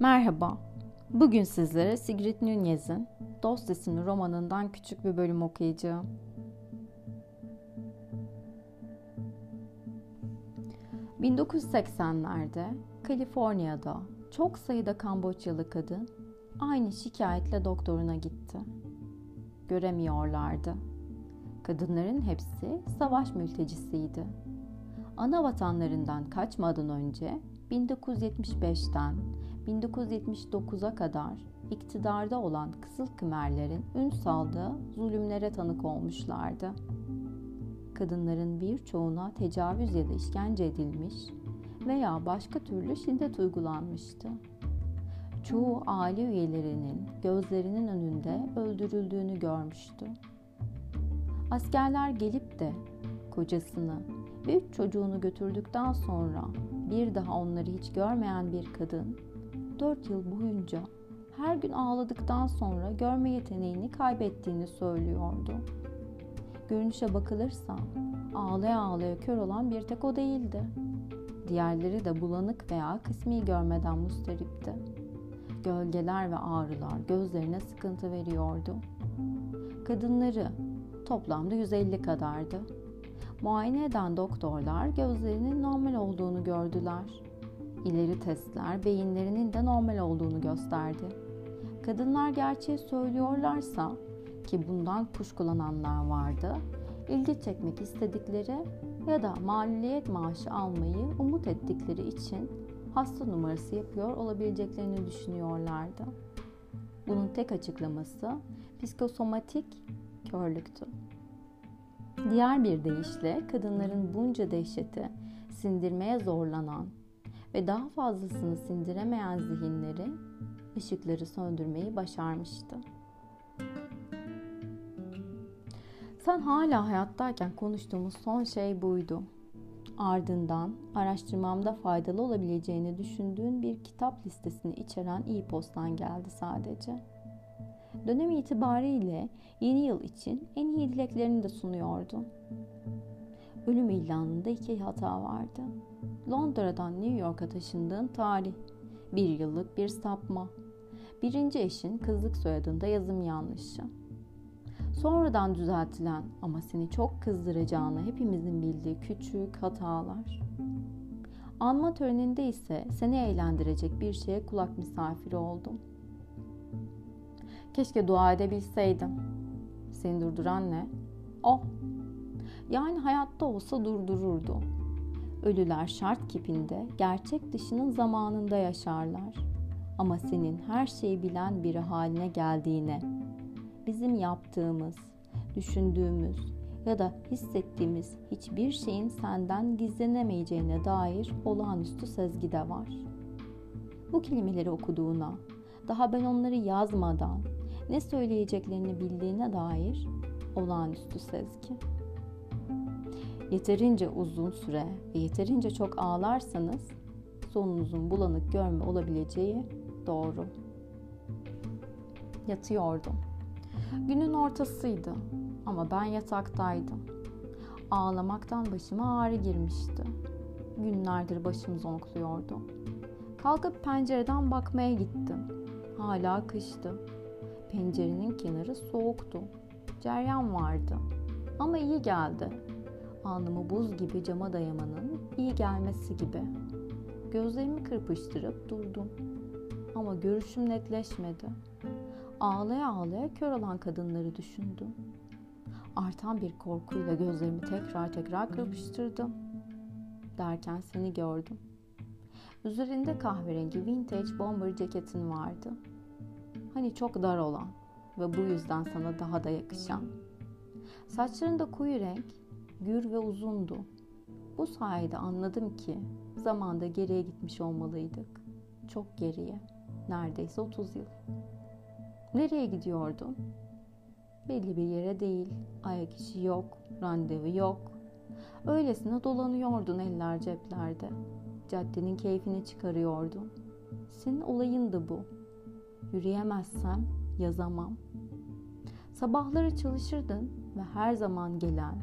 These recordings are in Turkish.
Merhaba. Bugün sizlere Sigrid Nunez'in Dost isimli romanından küçük bir bölüm okuyacağım. ...1980'lerde Kaliforniya'da çok sayıda Kamboçyalı kadın aynı şikayetle doktoruna gitti. Göremiyorlardı. Kadınların hepsi savaş mültecisiydi. Ana vatanlarından kaçmadan önce 1975'ten 1979'a kadar iktidarda olan Kızıl Kımerlerin ün saldığı zulümlere tanık olmuşlardı. Kadınların birçoğuna tecavüz ya da işkence edilmiş veya başka türlü şiddet uygulanmıştı. Çoğu aile üyelerinin gözlerinin önünde öldürüldüğünü görmüştü. Askerler gelip de kocasını ve üç çocuğunu götürdükten sonra bir daha onları hiç görmeyen bir kadın dört yıl boyunca her gün ağladıktan sonra görme yeteneğini kaybettiğini söylüyordu. Görünüşe bakılırsa ağlaya ağlaya kör olan bir tek o değildi. Diğerleri de bulanık veya kısmi görmeden mustaripti. Gölgeler ve ağrılar gözlerine sıkıntı veriyordu. Kadınları toplamda 150 kadardı. Muayene eden doktorlar gözlerinin normal olduğunu gördüler. İleri testler beyinlerinin de normal olduğunu gösterdi. Kadınlar gerçeği söylüyorlarsa ki bundan kuşkulananlar vardı, ilgi çekmek istedikleri ya da maliyet maaşı almayı umut ettikleri için hasta numarası yapıyor olabileceklerini düşünüyorlardı. Bunun tek açıklaması psikosomatik körlüktü. Diğer bir deyişle kadınların bunca dehşeti sindirmeye zorlanan ve daha fazlasını sindiremeyen zihinleri ışıkları söndürmeyi başarmıştı. Sen hala hayattayken konuştuğumuz son şey buydu. Ardından araştırmamda faydalı olabileceğini düşündüğün bir kitap listesini içeren e-postan geldi sadece. Dönem itibariyle yeni yıl için en iyi dileklerini de sunuyordu. Ölüm ilanında iki hata vardı. Londra'dan New York'a taşındığın tarih, bir yıllık bir sapma. Birinci eşin kızlık soyadında yazım yanlışı. Sonradan düzeltilen ama seni çok kızdıracağını hepimizin bildiği küçük hatalar. Anma töreninde ise seni eğlendirecek bir şeye kulak misafiri oldum. Keşke dua edebilseydim. Seni durduran ne? O. Yani hayatta olsa durdururdu. Ölüler şart kipinde, gerçek dışının zamanında yaşarlar. Ama senin her şeyi bilen biri haline geldiğine, bizim yaptığımız, düşündüğümüz ya da hissettiğimiz hiçbir şeyin senden gizlenemeyeceğine dair olağanüstü sezgi de var. Bu kelimeleri okuduğuna, daha ben onları yazmadan ne söyleyeceklerini bildiğine dair olağanüstü sezgi. Yeterince uzun süre ve yeterince çok ağlarsanız sonunuzun bulanık görme olabileceği doğru. Yatıyordum. Günün ortasıydı ama ben yataktaydım. Ağlamaktan başıma ağrı girmişti. Günlerdir başım zonkluyordu. Kalkıp pencereden bakmaya gittim. Hala kıştı. Pencerenin kenarı soğuktu. Ceryan vardı. Ama iyi geldi. Alnımı buz gibi cama dayamanın iyi gelmesi gibi. Gözlerimi kırpıştırıp durdum. Ama görüşüm netleşmedi. Ağlaya ağlaya kör olan kadınları düşündüm. Artan bir korkuyla gözlerimi tekrar tekrar kırpıştırdım. Derken seni gördüm. Üzerinde kahverengi vintage bomber ceketin vardı. Hani çok dar olan ve bu yüzden sana daha da yakışan. Saçların da koyu renk, gür ve uzundu. Bu sayede anladım ki zamanda geriye gitmiş olmalıydık. Çok geriye. Neredeyse 30 yıl. Nereye gidiyordun? Belli bir yere değil. Ayak işi yok, randevu yok. Öylesine dolanıyordun eller ceplerde. Caddenin keyfini çıkarıyordun. Senin olayındı bu. Yürüyemezsem yazamam. Sabahları çalışırdın ve her zaman gelen,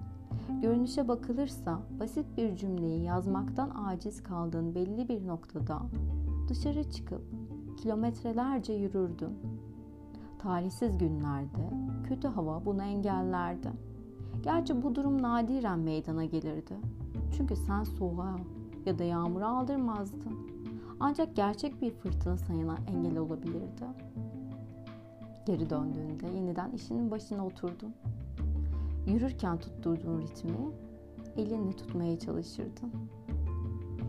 görünüşe bakılırsa basit bir cümleyi yazmaktan aciz kaldığın belli bir noktada dışarı çıkıp kilometrelerce yürürdün. Talihsiz günlerde kötü hava bunu engellerdi. Gerçi bu durum nadiren meydana gelirdi. Çünkü sen soğuğa ya da yağmura aldırmazdın. Ancak gerçek bir fırtına sana engel olabilirdi. Geri döndüğünde yeniden işinin başına oturdun. Yürürken tutturduğun ritmi elinle tutmaya çalışırdın.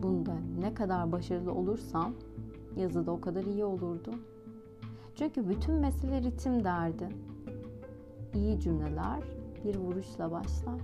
Bunda ne kadar başarılı olursan yazıda o kadar iyi olurdu. Çünkü bütün mesele ritim derdi. İyi cümleler bir vuruşla başlar.